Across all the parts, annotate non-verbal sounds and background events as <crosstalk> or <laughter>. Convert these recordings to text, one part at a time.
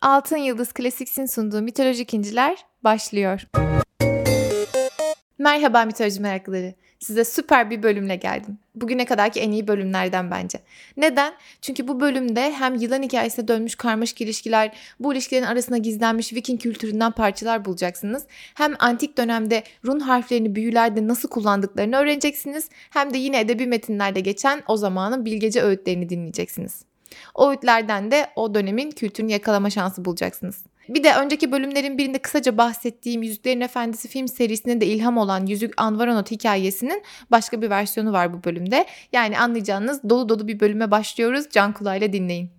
Altın Yıldız Klasiksin sunduğu mitolojik inciler başlıyor. Merhaba mitoloji meraklıları. Size süper bir bölümle geldim. Bugüne kadarki en iyi bölümlerden bence. Neden? Çünkü bu bölümde hem yılan hikayesine dönmüş karmaşık ilişkiler, bu ilişkilerin arasında gizlenmiş Viking kültüründen parçalar bulacaksınız. Hem antik dönemde run harflerini büyülerde nasıl kullandıklarını öğreneceksiniz. Hem de yine edebi metinlerde geçen o zamanın bilgece öğütlerini dinleyeceksiniz. O öğütlerden de o dönemin kültürünü yakalama şansı bulacaksınız. Bir de önceki bölümlerin birinde kısaca bahsettiğim Yüzüklerin Efendisi film serisine de ilham olan Yüzük Anvaronot hikayesinin başka bir versiyonu var bu bölümde. Yani anlayacağınız dolu dolu bir bölüme başlıyoruz. Can kulağıyla dinleyin.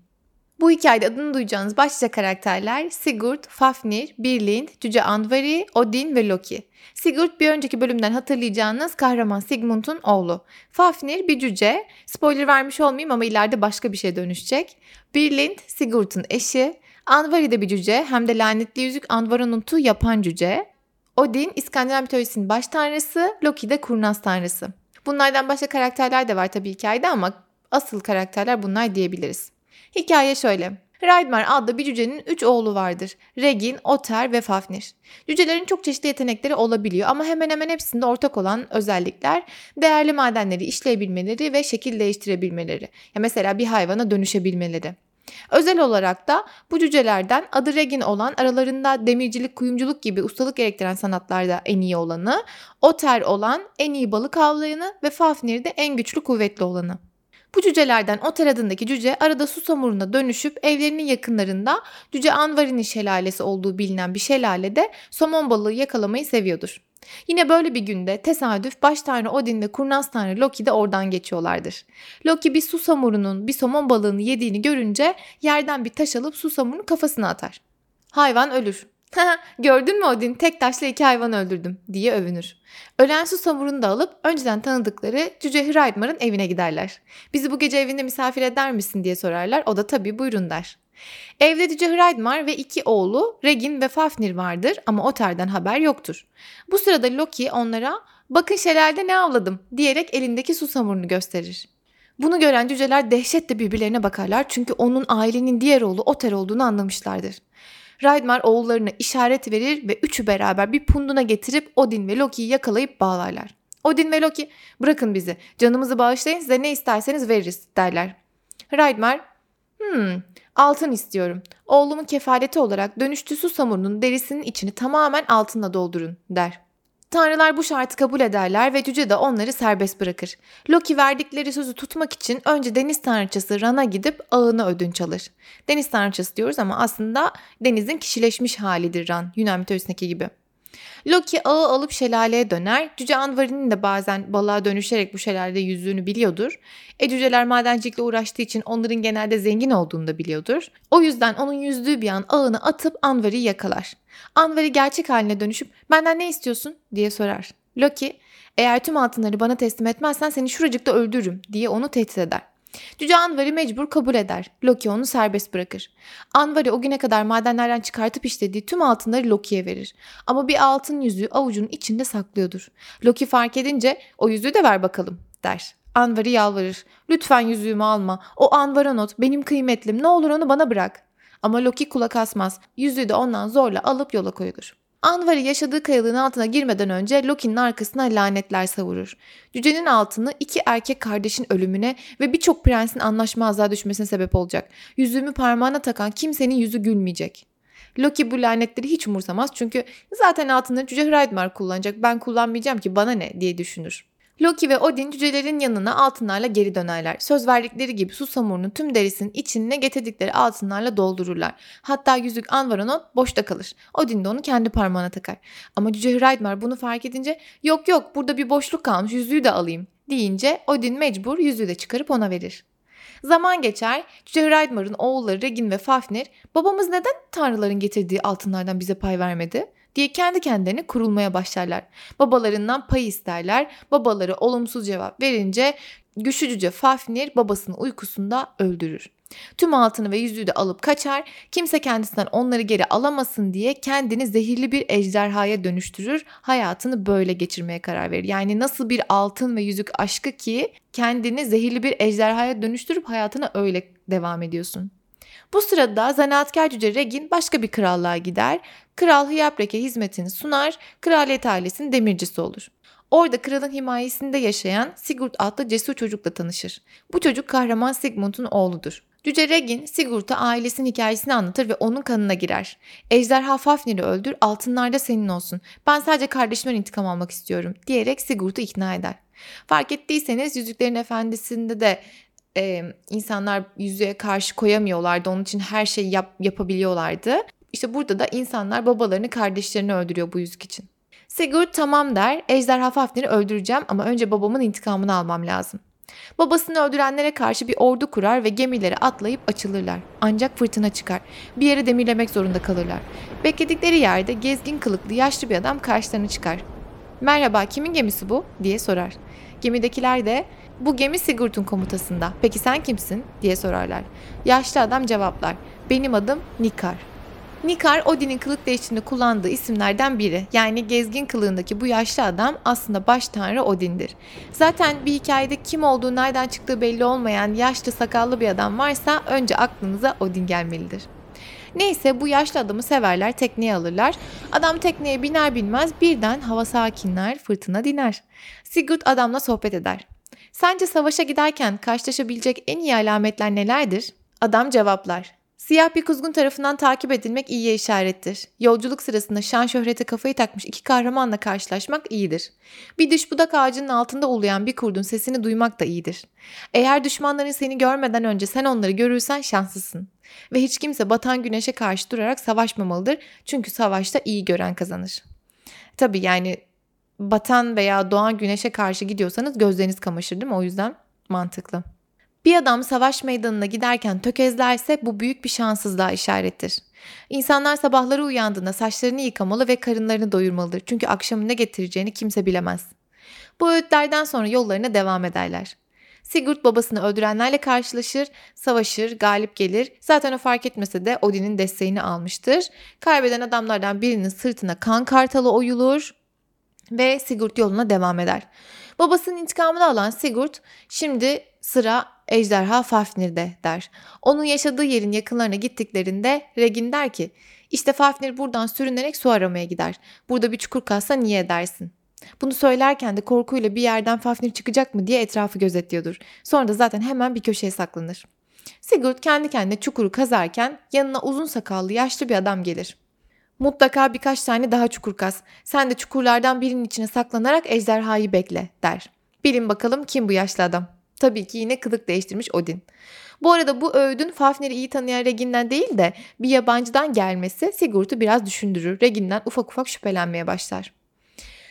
Bu hikayede adını duyacağınız başlıca karakterler Sigurd, Fafnir, Birlind, Cüce Andvari, Odin ve Loki. Sigurd bir önceki bölümden hatırlayacağınız kahraman Sigmund'un oğlu. Fafnir bir cüce. Spoiler vermiş olmayayım ama ileride başka bir şeye dönüşecek. Birlind Sigurd'un eşi. Andvari de bir cüce hem de lanetli yüzük Andvaronut'u yapan cüce. Odin İskandinav mitolojisinin baş tanrısı, Loki de kurnaz tanrısı. Bunlardan başka karakterler de var tabii hikayede ama asıl karakterler bunlar diyebiliriz. Hikaye şöyle. Raidmar adlı bir cücenin 3 oğlu vardır. Regin, Otter ve Fafnir. Cücelerin çok çeşitli yetenekleri olabiliyor ama hemen hemen hepsinde ortak olan özellikler değerli madenleri işleyebilmeleri ve şekil değiştirebilmeleri. Ya mesela bir hayvana dönüşebilmeleri. Özel olarak da bu cücelerden adı Regin olan aralarında demircilik, kuyumculuk gibi ustalık gerektiren sanatlarda en iyi olanı, Otter olan en iyi balık avlayanı ve Fafnir de en güçlü kuvvetli olanı. Bu cücelerden Oter adındaki cüce arada su samuruna dönüşüp evlerinin yakınlarında Cüce Anvari'nin şelalesi olduğu bilinen bir şelalede somon balığı yakalamayı seviyordur. Yine böyle bir günde tesadüf baş tanrı Odin ve kurnaz tanrı Loki de oradan geçiyorlardır. Loki bir su samurunun bir somon balığını yediğini görünce yerden bir taş alıp su samurunun kafasına atar. Hayvan ölür. Gördün mü Odin tek taşla iki hayvan öldürdüm diye övünür. Ölen su samurunu da alıp önceden tanıdıkları Cüce Hraidmar'ın evine giderler. Bizi bu gece evinde misafir eder misin diye sorarlar. O da tabii buyurun der. Evde Cüce Hraidmar ve iki oğlu Regin ve Fafnir vardır ama Otter'den haber yoktur. Bu sırada Loki onlara bakın şelalde ne avladım diyerek elindeki su samurunu gösterir. Bunu gören cüceler dehşetle birbirlerine bakarlar çünkü onun ailenin diğer oğlu Otter olduğunu anlamışlardır. Raidmar oğullarına işaret verir ve üçü beraber bir punduna getirip Odin ve Loki'yi yakalayıp bağlarlar. Odin ve Loki bırakın bizi canımızı bağışlayın size ne isterseniz veririz derler. Raidmar hmm altın istiyorum. Oğlumun kefaleti olarak dönüştü su samurunun derisinin içini tamamen altınla doldurun der. Tanrılar bu şartı kabul ederler ve cüce de onları serbest bırakır. Loki verdikleri sözü tutmak için önce deniz tanrıçası Ran'a gidip ağını ödünç alır. Deniz tanrıçası diyoruz ama aslında denizin kişileşmiş halidir Ran, Yunan mitolojisindeki gibi. Loki ağı alıp şelaleye döner. Cüce Anvari'nin de bazen balığa dönüşerek bu şelalede yüzdüğünü biliyordur. E cüceler madencilikle uğraştığı için onların genelde zengin olduğunu da biliyordur. O yüzden onun yüzdüğü bir an ağını atıp Anvari'yi yakalar. Anvari gerçek haline dönüşüp benden ne istiyorsun diye sorar. Loki eğer tüm altınları bana teslim etmezsen seni şuracıkta öldürürüm diye onu tehdit eder. Cüce Anvari mecbur kabul eder. Loki onu serbest bırakır. Anvari o güne kadar madenlerden çıkartıp işlediği tüm altınları Loki'ye verir. Ama bir altın yüzüğü avucunun içinde saklıyordur. Loki fark edince o yüzüğü de ver bakalım der. Anvari yalvarır. Lütfen yüzüğümü alma. O Anvaranot benim kıymetlim. Ne olur onu bana bırak. Ama Loki kulak asmaz. Yüzüğü de ondan zorla alıp yola koyulur. Anvari yaşadığı kayalığın altına girmeden önce Loki'nin arkasına lanetler savurur. Cücenin altını iki erkek kardeşin ölümüne ve birçok prensin anlaşmazlığa düşmesine sebep olacak. Yüzüğümü parmağına takan kimsenin yüzü gülmeyecek. Loki bu lanetleri hiç umursamaz çünkü zaten altınları Cüce Hreidmar kullanacak ben kullanmayacağım ki bana ne diye düşünür. Loki ve Odin cücelerin yanına altınlarla geri dönerler. Söz verdikleri gibi Susamur'un tüm derisinin içine getirdikleri altınlarla doldururlar. Hatta yüzük Anvaronot boşta kalır. Odin de onu kendi parmağına takar. Ama Cüce Hreidmar bunu fark edince yok yok burada bir boşluk kalmış yüzüğü de alayım deyince Odin mecbur yüzüğü de çıkarıp ona verir. Zaman geçer. Cüce Hreidmar'ın oğulları Regin ve Fafnir babamız neden tanrıların getirdiği altınlardan bize pay vermedi? Diye kendi kendilerine kurulmaya başlarlar. Babalarından pay isterler. Babaları olumsuz cevap verince güçlücüce Fafnir babasını uykusunda öldürür. Tüm altını ve yüzüğü de alıp kaçar. Kimse kendisinden onları geri alamasın diye kendini zehirli bir ejderhaya dönüştürür. Hayatını böyle geçirmeye karar verir. Yani nasıl bir altın ve yüzük aşkı ki kendini zehirli bir ejderhaya dönüştürüp hayatına öyle devam ediyorsun. Bu sırada zanaatkar cüce Regin başka bir krallığa gider. Kral Hiyaprek'e hizmetini sunar, kraliyet ailesinin demircisi olur. Orada kralın himayesinde yaşayan Sigurd adlı cesur çocukla tanışır. Bu çocuk kahraman Sigmund'un oğludur. Cüce Regin Sigurd'a ailesinin hikayesini anlatır ve onun kanına girer. Ejderha Fafnir'i öldür, altınlar da senin olsun. Ben sadece kardeşimden intikam almak istiyorum diyerek Sigurd'u ikna eder. Fark ettiyseniz Yüzüklerin Efendisi'nde de e, insanlar yüzüğe karşı koyamıyorlardı. Onun için her şeyi yap, yapabiliyorlardı. İşte burada da insanlar babalarını kardeşlerini öldürüyor bu yüzük için. Sigurd tamam der, ejderha Fafnir'i öldüreceğim ama önce babamın intikamını almam lazım. Babasını öldürenlere karşı bir ordu kurar ve gemilere atlayıp açılırlar. Ancak fırtına çıkar. Bir yere demirlemek zorunda kalırlar. Bekledikleri yerde gezgin kılıklı yaşlı bir adam karşılarına çıkar. Merhaba kimin gemisi bu diye sorar. Gemidekiler de bu gemi Sigurd'un komutasında. Peki sen kimsin diye sorarlar. Yaşlı adam cevaplar. Benim adım Nikar. Nikar Odin'in kılık değişiminde kullandığı isimlerden biri. Yani gezgin kılığındaki bu yaşlı adam aslında baş tanrı Odin'dir. Zaten bir hikayede kim olduğu nereden çıktığı belli olmayan yaşlı sakallı bir adam varsa önce aklınıza Odin gelmelidir. Neyse bu yaşlı adamı severler tekneye alırlar. Adam tekneye biner binmez birden hava sakinler fırtına diner. Sigurd adamla sohbet eder. Sence savaşa giderken karşılaşabilecek en iyi alametler nelerdir? Adam cevaplar. Siyah bir kuzgun tarafından takip edilmek iyiye işarettir. Yolculuk sırasında şan şöhrete kafayı takmış iki kahramanla karşılaşmak iyidir. Bir düş budak ağacının altında uluyan bir kurdun sesini duymak da iyidir. Eğer düşmanların seni görmeden önce sen onları görürsen şanslısın. Ve hiç kimse batan güneşe karşı durarak savaşmamalıdır. Çünkü savaşta iyi gören kazanır. Tabii yani batan veya doğan güneşe karşı gidiyorsanız gözleriniz kamaşır değil mi? O yüzden mantıklı. Bir adam savaş meydanına giderken tökezlerse bu büyük bir şanssızlığa işarettir. İnsanlar sabahları uyandığında saçlarını yıkamalı ve karınlarını doyurmalıdır. Çünkü akşamın ne getireceğini kimse bilemez. Bu öğütlerden sonra yollarına devam ederler. Sigurd babasını öldürenlerle karşılaşır, savaşır, galip gelir. Zaten o fark etmese de Odin'in desteğini almıştır. Kaybeden adamlardan birinin sırtına kan kartalı oyulur ve Sigurd yoluna devam eder. Babasının intikamını alan Sigurd şimdi sıra ejderha Fafnir'de der. Onun yaşadığı yerin yakınlarına gittiklerinde Regin der ki işte Fafnir buradan sürünerek su aramaya gider. Burada bir çukur kazsa niye edersin? Bunu söylerken de korkuyla bir yerden Fafnir çıkacak mı diye etrafı gözetliyordur. Sonra da zaten hemen bir köşeye saklanır. Sigurd kendi kendine çukuru kazarken yanına uzun sakallı yaşlı bir adam gelir. Mutlaka birkaç tane daha çukur kaz. Sen de çukurlardan birinin içine saklanarak ejderhayı bekle der. Bilin bakalım kim bu yaşlı adam. Tabii ki yine kılık değiştirmiş Odin. Bu arada bu öğüdün Fafner'i iyi tanıyan Regin'den değil de bir yabancıdan gelmesi Sigurd'u biraz düşündürür. Regin'den ufak ufak şüphelenmeye başlar.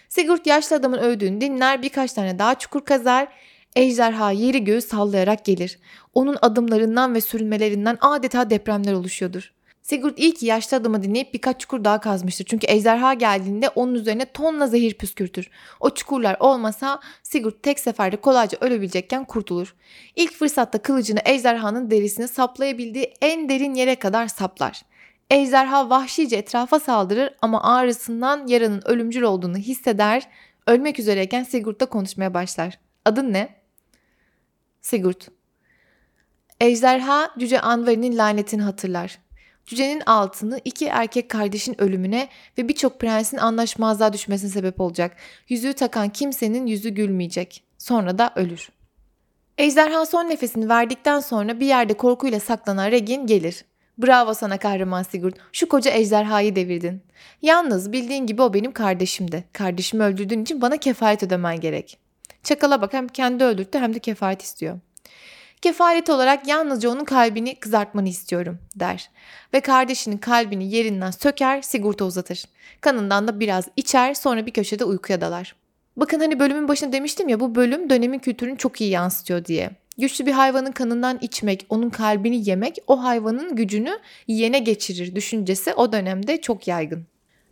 Sigurd yaşlı adamın öğüdüğünü dinler birkaç tane daha çukur kazar. Ejderha yeri göğü sallayarak gelir. Onun adımlarından ve sürünmelerinden adeta depremler oluşuyordur. Sigurd iyi ki yaşlı adamı dinleyip birkaç çukur daha kazmıştır. Çünkü ejderha geldiğinde onun üzerine tonla zehir püskürtür. O çukurlar olmasa Sigurd tek seferde kolayca ölebilecekken kurtulur. İlk fırsatta kılıcını ejderhanın derisini saplayabildiği en derin yere kadar saplar. Ejderha vahşice etrafa saldırır ama ağrısından yaranın ölümcül olduğunu hisseder. Ölmek üzereyken Sigurd'la konuşmaya başlar. Adın ne? Sigurd. Ejderha Cüce Anvari'nin lanetini hatırlar. Cücenin altını iki erkek kardeşin ölümüne ve birçok prensin anlaşmazlığa düşmesine sebep olacak. Yüzüğü takan kimsenin yüzü gülmeyecek. Sonra da ölür. Ejderha son nefesini verdikten sonra bir yerde korkuyla saklanan Regin gelir. Bravo sana kahraman Sigurd. Şu koca ejderhayı devirdin. Yalnız bildiğin gibi o benim kardeşimdi. Kardeşimi öldürdüğün için bana kefaret ödemen gerek. Çakala bak hem kendi öldürttü hem de kefaret istiyor. Kefaret olarak yalnızca onun kalbini kızartmanı istiyorum der. Ve kardeşinin kalbini yerinden söker Sigurt'a uzatır. Kanından da biraz içer sonra bir köşede uykuya dalar. Bakın hani bölümün başında demiştim ya bu bölüm dönemin kültürünü çok iyi yansıtıyor diye. Güçlü bir hayvanın kanından içmek, onun kalbini yemek o hayvanın gücünü yene geçirir düşüncesi o dönemde çok yaygın.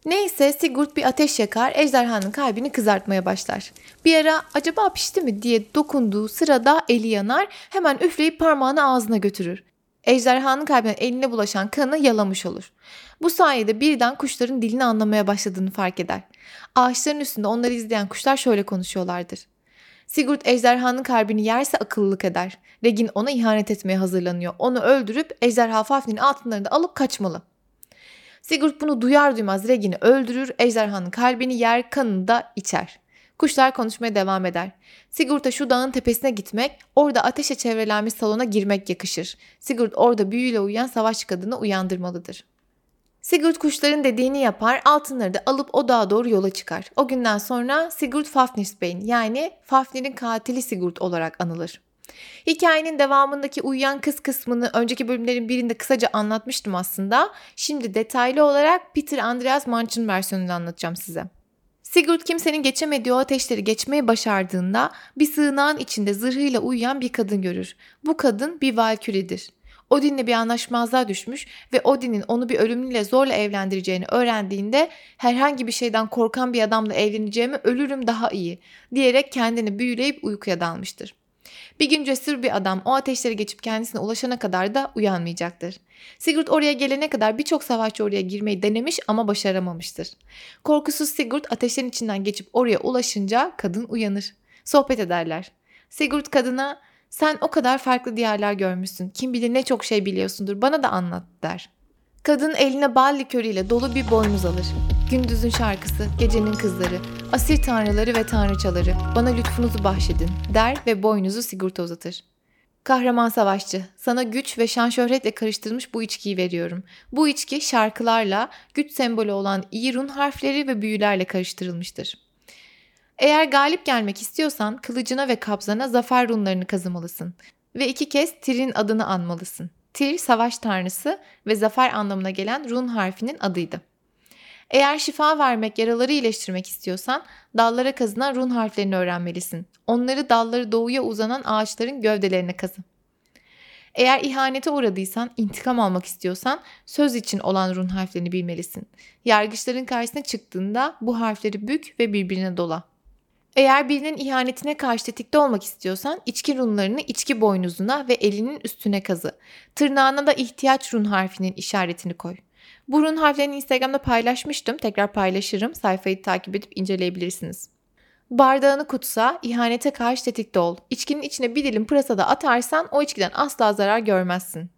Neyse Sigurd bir ateş yakar, ejderhanın kalbini kızartmaya başlar. Bir ara acaba pişti mi diye dokunduğu sırada eli yanar, hemen üfleyip parmağını ağzına götürür. Ejderhanın kalbine eline bulaşan kanı yalamış olur. Bu sayede birden kuşların dilini anlamaya başladığını fark eder. Ağaçların üstünde onları izleyen kuşlar şöyle konuşuyorlardır. Sigurd ejderhanın kalbini yerse akıllılık eder. Regin ona ihanet etmeye hazırlanıyor. Onu öldürüp ejderha Fafnir'in altınlarını da alıp kaçmalı. Sigurd bunu duyar duymaz Regin'i öldürür, ejderhanın kalbini yer, kanını da içer. Kuşlar konuşmaya devam eder. Sigurd'a şu dağın tepesine gitmek, orada ateşe çevrelenmiş salona girmek yakışır. Sigurd orada büyüyle uyuyan savaşçı kadını uyandırmalıdır. Sigurd kuşların dediğini yapar, altınları da alıp o dağa doğru yola çıkar. O günden sonra Sigurd Fafnirsbane yani Fafnir'in katili Sigurd olarak anılır. Hikayenin devamındaki uyuyan kız kısmını önceki bölümlerin birinde kısaca anlatmıştım aslında. Şimdi detaylı olarak Peter Andreas Manch'ın versiyonunu anlatacağım size. Sigurd kimsenin geçemediği o ateşleri geçmeyi başardığında bir sığınağın içinde zırhıyla uyuyan bir kadın görür. Bu kadın bir valküridir. Odin'le bir anlaşmazlığa düşmüş ve Odin'in onu bir ölümlüyle zorla evlendireceğini öğrendiğinde herhangi bir şeyden korkan bir adamla evleneceğimi ölürüm daha iyi diyerek kendini büyüleyip uykuya dalmıştır. Bir gün cesur bir adam o ateşleri geçip kendisine ulaşana kadar da uyanmayacaktır. Sigurd oraya gelene kadar birçok savaşçı oraya girmeyi denemiş ama başaramamıştır. Korkusuz Sigurd ateşlerin içinden geçip oraya ulaşınca kadın uyanır. Sohbet ederler. Sigurd kadına sen o kadar farklı diyarlar görmüşsün. Kim bilir ne çok şey biliyorsundur. Bana da anlat der. Kadın eline bal likörüyle dolu bir boynuz alır. Gündüzün şarkısı, gecenin kızları, asir tanrıları ve tanrıçaları bana lütfunuzu bahşedin der ve boynuzu Sigurt'a uzatır. Kahraman savaşçı, sana güç ve şan şöhretle karıştırılmış bu içkiyi veriyorum. Bu içki şarkılarla, güç sembolü olan iyi run harfleri ve büyülerle karıştırılmıştır. Eğer galip gelmek istiyorsan kılıcına ve kabzana zafer runlarını kazımalısın ve iki kez Tir'in adını anmalısın. Tir savaş tanrısı ve zafer anlamına gelen run harfinin adıydı. Eğer şifa vermek, yaraları iyileştirmek istiyorsan dallara kazınan run harflerini öğrenmelisin. Onları dalları doğuya uzanan ağaçların gövdelerine kazı. Eğer ihanete uğradıysan, intikam almak istiyorsan söz için olan run harflerini bilmelisin. Yargıçların karşısına çıktığında bu harfleri bük ve birbirine dola. Eğer birinin ihanetine karşı tetikte olmak istiyorsan içki runlarını içki boynuzuna ve elinin üstüne kazı. Tırnağına da ihtiyaç run harfinin işaretini koy. Bu run harflerini Instagram'da paylaşmıştım. Tekrar paylaşırım. Sayfayı takip edip inceleyebilirsiniz. Bardağını kutsa, ihanete karşı tetikte ol. İçkinin içine bir dilim pırasa da atarsan o içkiden asla zarar görmezsin.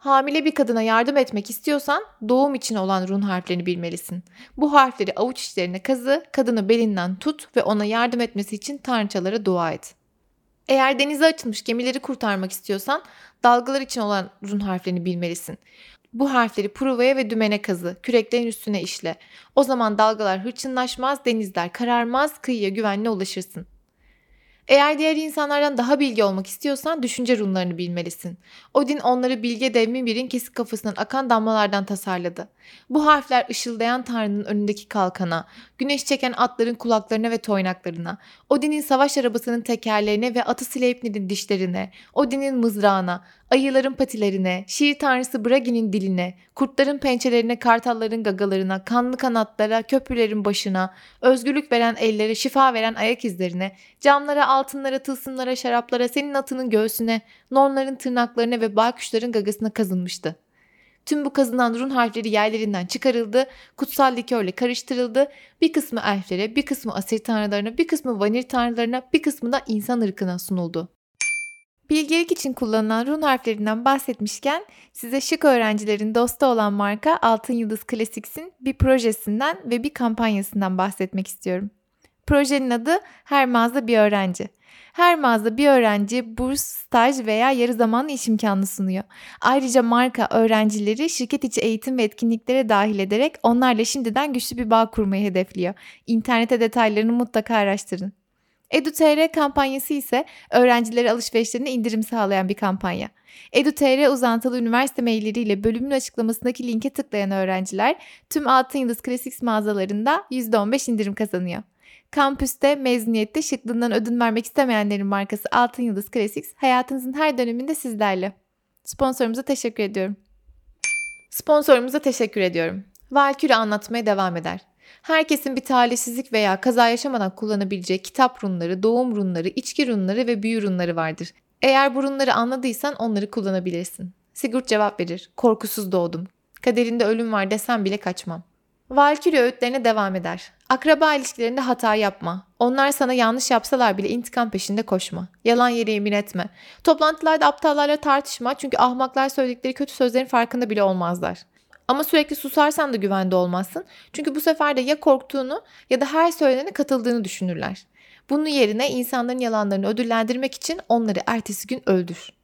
Hamile bir kadına yardım etmek istiyorsan doğum için olan run harflerini bilmelisin. Bu harfleri avuç içlerine kazı, kadını belinden tut ve ona yardım etmesi için tanrıçalara dua et. Eğer denize açılmış gemileri kurtarmak istiyorsan dalgalar için olan run harflerini bilmelisin. Bu harfleri pruvaya ve dümene kazı, küreklerin üstüne işle. O zaman dalgalar hırçınlaşmaz, denizler kararmaz, kıyıya güvenle ulaşırsın. Eğer diğer insanlardan daha bilgi olmak istiyorsan düşünce runlarını bilmelisin. Odin onları bilge dev Mimir'in kesik kafasından akan damlalardan tasarladı. Bu harfler ışıldayan tanrının önündeki kalkana, güneş çeken atların kulaklarına ve toynaklarına, Odin'in savaş arabasının tekerlerine ve atı Sleipnir'in dişlerine, Odin'in mızrağına, ayıların patilerine, şiir tanrısı Bragi'nin diline, kurtların pençelerine, kartalların gagalarına, kanlı kanatlara, köprülerin başına, özgürlük veren ellere, şifa veren ayak izlerine, camlara, altınlara, tılsımlara, şaraplara, senin atının göğsüne, nornların tırnaklarına ve baykuşların gagasına kazınmıştı. Tüm bu kazınan run harfleri yerlerinden çıkarıldı, kutsal likörle karıştırıldı. Bir kısmı elflere, bir kısmı asir tanrılarına, bir kısmı vanir tanrılarına, bir kısmı da insan ırkına sunuldu. Bilgelik için kullanılan run harflerinden bahsetmişken size şık öğrencilerin dostu olan marka Altın Yıldız Classics'in bir projesinden ve bir kampanyasından bahsetmek istiyorum. Projenin adı Her Mağaza Bir Öğrenci. Her mağaza bir öğrenci burs, staj veya yarı zamanlı iş imkanı sunuyor. Ayrıca marka öğrencileri şirket içi eğitim ve etkinliklere dahil ederek onlarla şimdiden güçlü bir bağ kurmayı hedefliyor. İnternete detaylarını mutlaka araştırın. EduTR kampanyası ise öğrencilere alışverişlerine indirim sağlayan bir kampanya. EduTR uzantılı üniversite mailleriyle bölümün açıklamasındaki linke tıklayan öğrenciler tüm Altın Yıldız Classics mağazalarında %15 indirim kazanıyor. Kampüste, mezuniyette şıklığından ödün vermek istemeyenlerin markası Altın Yıldız Classics hayatınızın her döneminde sizlerle. Sponsorumuza teşekkür ediyorum. Sponsorumuza teşekkür ediyorum. Valkyrie anlatmaya devam eder. Herkesin bir talihsizlik veya kaza yaşamadan kullanabileceği kitap runları, doğum runları, içki runları ve büyü runları vardır. Eğer bu runları anladıysan onları kullanabilirsin. Sigurd cevap verir. Korkusuz doğdum. Kaderinde ölüm var desem bile kaçmam. Valkyrie öğütlerine devam eder. Akraba ilişkilerinde hata yapma. Onlar sana yanlış yapsalar bile intikam peşinde koşma. Yalan yere yemin etme. Toplantılarda aptallarla tartışma çünkü ahmaklar söyledikleri kötü sözlerin farkında bile olmazlar. Ama sürekli susarsan da güvende olmazsın. Çünkü bu sefer de ya korktuğunu ya da her söylenene katıldığını düşünürler. Bunun yerine insanların yalanlarını ödüllendirmek için onları ertesi gün öldür.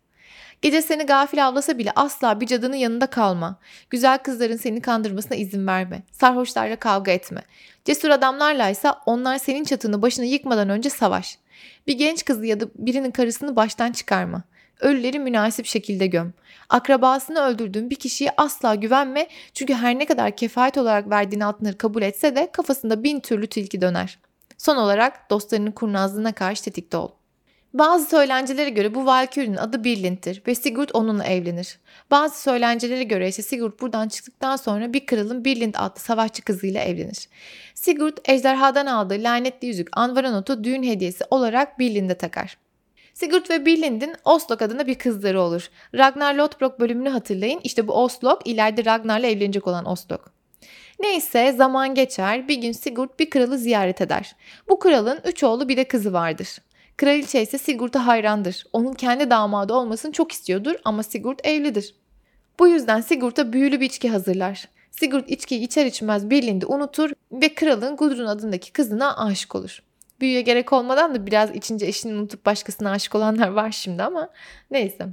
Gece seni gafil avlasa bile asla bir cadının yanında kalma. Güzel kızların seni kandırmasına izin verme. Sarhoşlarla kavga etme. Cesur adamlarla ise onlar senin çatını başına yıkmadan önce savaş. Bir genç kızı ya da birinin karısını baştan çıkarma. Ölüleri münasip şekilde göm. Akrabasını öldürdüğün bir kişiye asla güvenme çünkü her ne kadar kefaret olarak verdiğin altınları kabul etse de kafasında bin türlü tilki döner. Son olarak dostlarının kurnazlığına karşı tetikte ol. Bazı söylencelere göre bu Valkyrie'nin adı Birlint'tir ve Sigurd onunla evlenir. Bazı söylencelere göre ise Sigurd buradan çıktıktan sonra bir kralın Birlind adlı savaşçı kızıyla evlenir. Sigurd ejderhadan aldığı lanetli yüzük Anvaranot'u düğün hediyesi olarak Birlind'e takar. Sigurd ve Birlind'in Oslok adında bir kızları olur. Ragnar Lothbrok bölümünü hatırlayın. İşte bu Oslok ileride Ragnar'la evlenecek olan Oslok. Neyse zaman geçer bir gün Sigurd bir kralı ziyaret eder. Bu kralın üç oğlu bir de kızı vardır. Kraliçe ise Sigurd'a hayrandır. Onun kendi damadı olmasını çok istiyordur ama Sigurd evlidir. Bu yüzden Sigurd'a büyülü bir içki hazırlar. Sigurd içkiyi içer içmez Birlind'i unutur ve kralın Gudrun adındaki kızına aşık olur. Büyüye gerek olmadan da biraz içince eşini unutup başkasına aşık olanlar var şimdi ama neyse.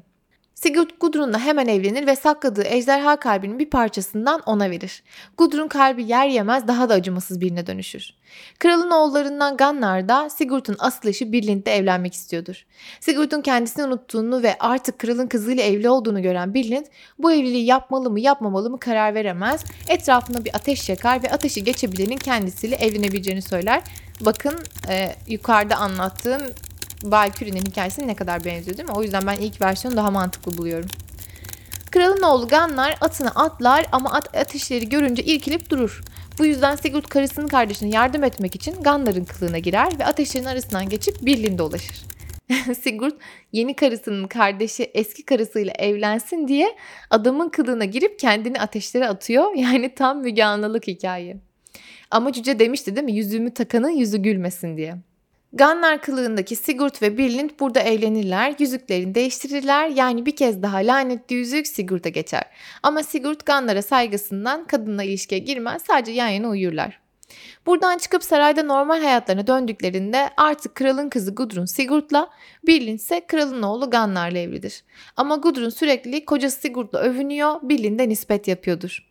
Sigurd Gudrun'la hemen evlenir ve sakladığı ejderha kalbinin bir parçasından ona verir. Gudrun kalbi yer yemez daha da acımasız birine dönüşür. Kralın oğullarından Gannar da Sigurd'un asıl eşi Birlind'le evlenmek istiyordur. Sigurd'un kendisini unuttuğunu ve artık kralın kızıyla evli olduğunu gören Birlind bu evliliği yapmalı mı yapmamalı mı karar veremez. Etrafına bir ateş yakar ve ateşi geçebilenin kendisiyle evlenebileceğini söyler. Bakın e, yukarıda anlattığım Valkyrie'nin hikayesine ne kadar benziyor değil mi? O yüzden ben ilk versiyonu daha mantıklı buluyorum. Kralın oğlu Gannar atına atlar ama at ateşleri görünce irkilip durur. Bu yüzden Sigurd karısının kardeşine yardım etmek için Gannar'ın kılığına girer ve ateşlerin arasından geçip Birlinde ulaşır. <laughs> Sigurd yeni karısının kardeşi eski karısıyla evlensin diye adamın kılığına girip kendini ateşlere atıyor. <laughs> Yani tam Müge Anlılık hikaye. Ama cüce demişti değil mi yüzüğümü takanın yüzü gülmesin diye. Gannar kılığındaki Sigurd ve Birlind burada evlenirler, yüzüklerini değiştirirler yani bir kez daha lanetli yüzük Sigurd'a geçer. Ama Sigurd Gannar'a saygısından kadınla ilişkiye girmez sadece yan yana uyurlar. Buradan çıkıp sarayda normal hayatlarına döndüklerinde artık kralın kızı Gudrun Sigurd'la, Birlind ise kralın oğlu Gannar'la evlidir. Ama Gudrun sürekli kocası Sigurd'la övünüyor, Birlind'e nispet yapıyordur.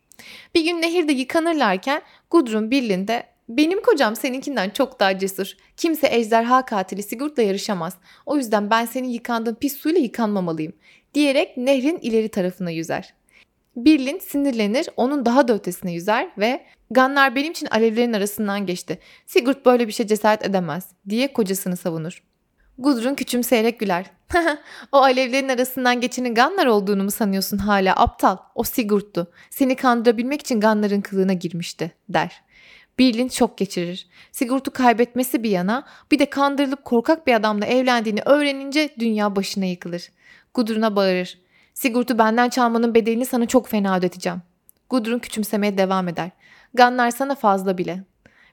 Bir gün nehirde yıkanırlarken Gudrun Birlind'e benim kocam seninkinden çok daha cesur. Kimse ejderha katili Sigurd'la yarışamaz. O yüzden ben senin yıkandığın pis suyla yıkanmamalıyım. Diyerek nehrin ileri tarafına yüzer. Birlin sinirlenir, onun daha da ötesine yüzer ve Ganlar benim için alevlerin arasından geçti. Sigurd böyle bir şey cesaret edemez diye kocasını savunur. Gudrun küçümseyerek güler. <laughs> o alevlerin arasından geçenin Ganlar olduğunu mu sanıyorsun hala aptal? O Sigurd'tu. Seni kandırabilmek için Ganlar'ın kılığına girmişti der. Birlin çok geçirir. Sigurt'u kaybetmesi bir yana bir de kandırılıp korkak bir adamla evlendiğini öğrenince dünya başına yıkılır. Gudrun'a bağırır. Sigurt'u benden çalmanın bedelini sana çok fena ödeteceğim. Gudrun küçümsemeye devam eder. Gannar sana fazla bile.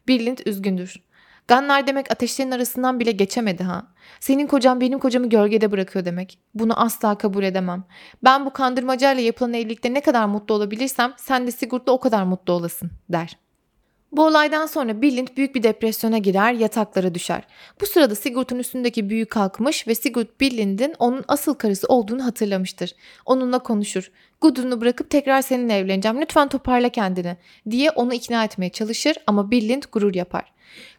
Birlind üzgündür. Gannar demek ateşlerin arasından bile geçemedi ha. Senin kocan benim kocamı gölgede bırakıyor demek. Bunu asla kabul edemem. Ben bu kandırmacayla yapılan evlilikte ne kadar mutlu olabilirsem sen de Sigurt'la o kadar mutlu olasın der. Bu olaydan sonra Billind büyük bir depresyona girer, yataklara düşer. Bu sırada Sigurd'un üstündeki büyü kalkmış ve Sigurd Billind'in onun asıl karısı olduğunu hatırlamıştır. Onunla konuşur. Gudrun'u bırakıp tekrar seninle evleneceğim. Lütfen toparla kendini diye onu ikna etmeye çalışır ama Billind gurur yapar.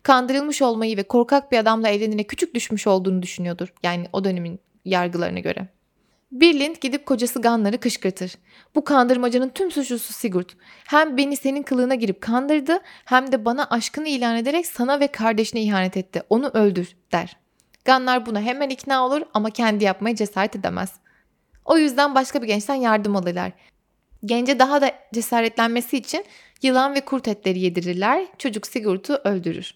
Kandırılmış olmayı ve korkak bir adamla evlenine küçük düşmüş olduğunu düşünüyordur. Yani o dönemin yargılarına göre. Birlind gidip kocası Gannar'ı kışkırtır. Bu kandırmacanın tüm suçlusu Sigurd. Hem beni senin kılığına girip kandırdı hem de bana aşkını ilan ederek sana ve kardeşine ihanet etti. Onu öldür der. Gannar buna hemen ikna olur ama kendi yapmaya cesaret edemez. O yüzden başka bir gençten yardım alırlar. Gence daha da cesaretlenmesi için yılan ve kurt etleri yedirirler. Çocuk Sigurd'u öldürür.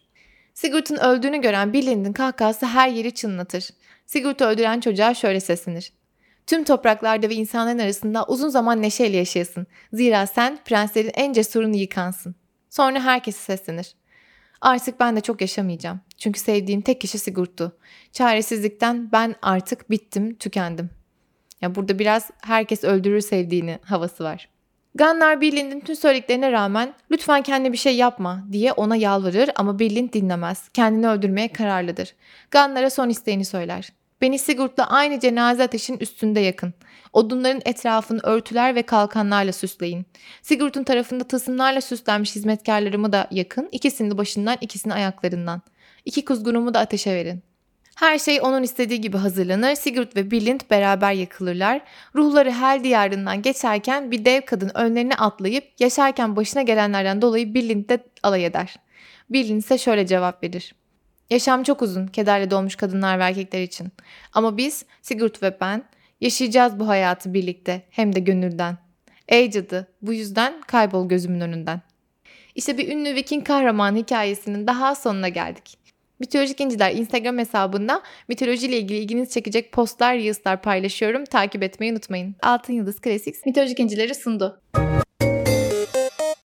Sigurd'un öldüğünü gören Birlind'in kahkahası her yeri çınlatır. Sigurd'u öldüren çocuğa şöyle seslenir. Tüm topraklarda ve insanların arasında uzun zaman neşeyle yaşayasın. Zira sen prenslerin en cesurunu yıkansın. Sonra herkese seslenir. Artık ben de çok yaşamayacağım. Çünkü sevdiğim tek kişi Sigurt'tu. Çaresizlikten ben artık bittim, tükendim. Ya burada biraz herkes öldürür sevdiğini havası var. Gunnar Billind'in tüm söylediklerine rağmen lütfen kendi bir şey yapma diye ona yalvarır ama Billind dinlemez. Kendini öldürmeye kararlıdır. Gunnar'a son isteğini söyler. Beni Sigurd'la aynı cenaze ateşinin üstünde yakın. Odunların etrafını örtüler ve kalkanlarla süsleyin. Sigurd'un tarafında tasımlarla süslenmiş hizmetkarlarımı da yakın. İkisini başından, ikisini ayaklarından. İki kuzgunumu da ateşe verin. Her şey onun istediği gibi hazırlanır. Sigurd ve Bilind beraber yakılırlar. Ruhları Hel diyarından geçerken bir dev kadın önlerine atlayıp yaşarken başına gelenlerden dolayı Bilind de alay eder. Bilind ise şöyle cevap verir. Yaşam çok uzun, kederle dolmuş kadınlar ve erkekler için. Ama biz, Sigurd ve ben, yaşayacağız bu hayatı birlikte, hem de gönülden. Ey cadı, bu yüzden kaybol gözümün önünden. İşte bir ünlü Viking kahraman hikayesinin daha sonuna geldik. Mitolojik İnciler Instagram hesabında mitolojiyle ilgili ilginizi çekecek postlar, reels'lar paylaşıyorum. Takip etmeyi unutmayın. Altın Yıldız Classics Mitolojik İncileri sundu.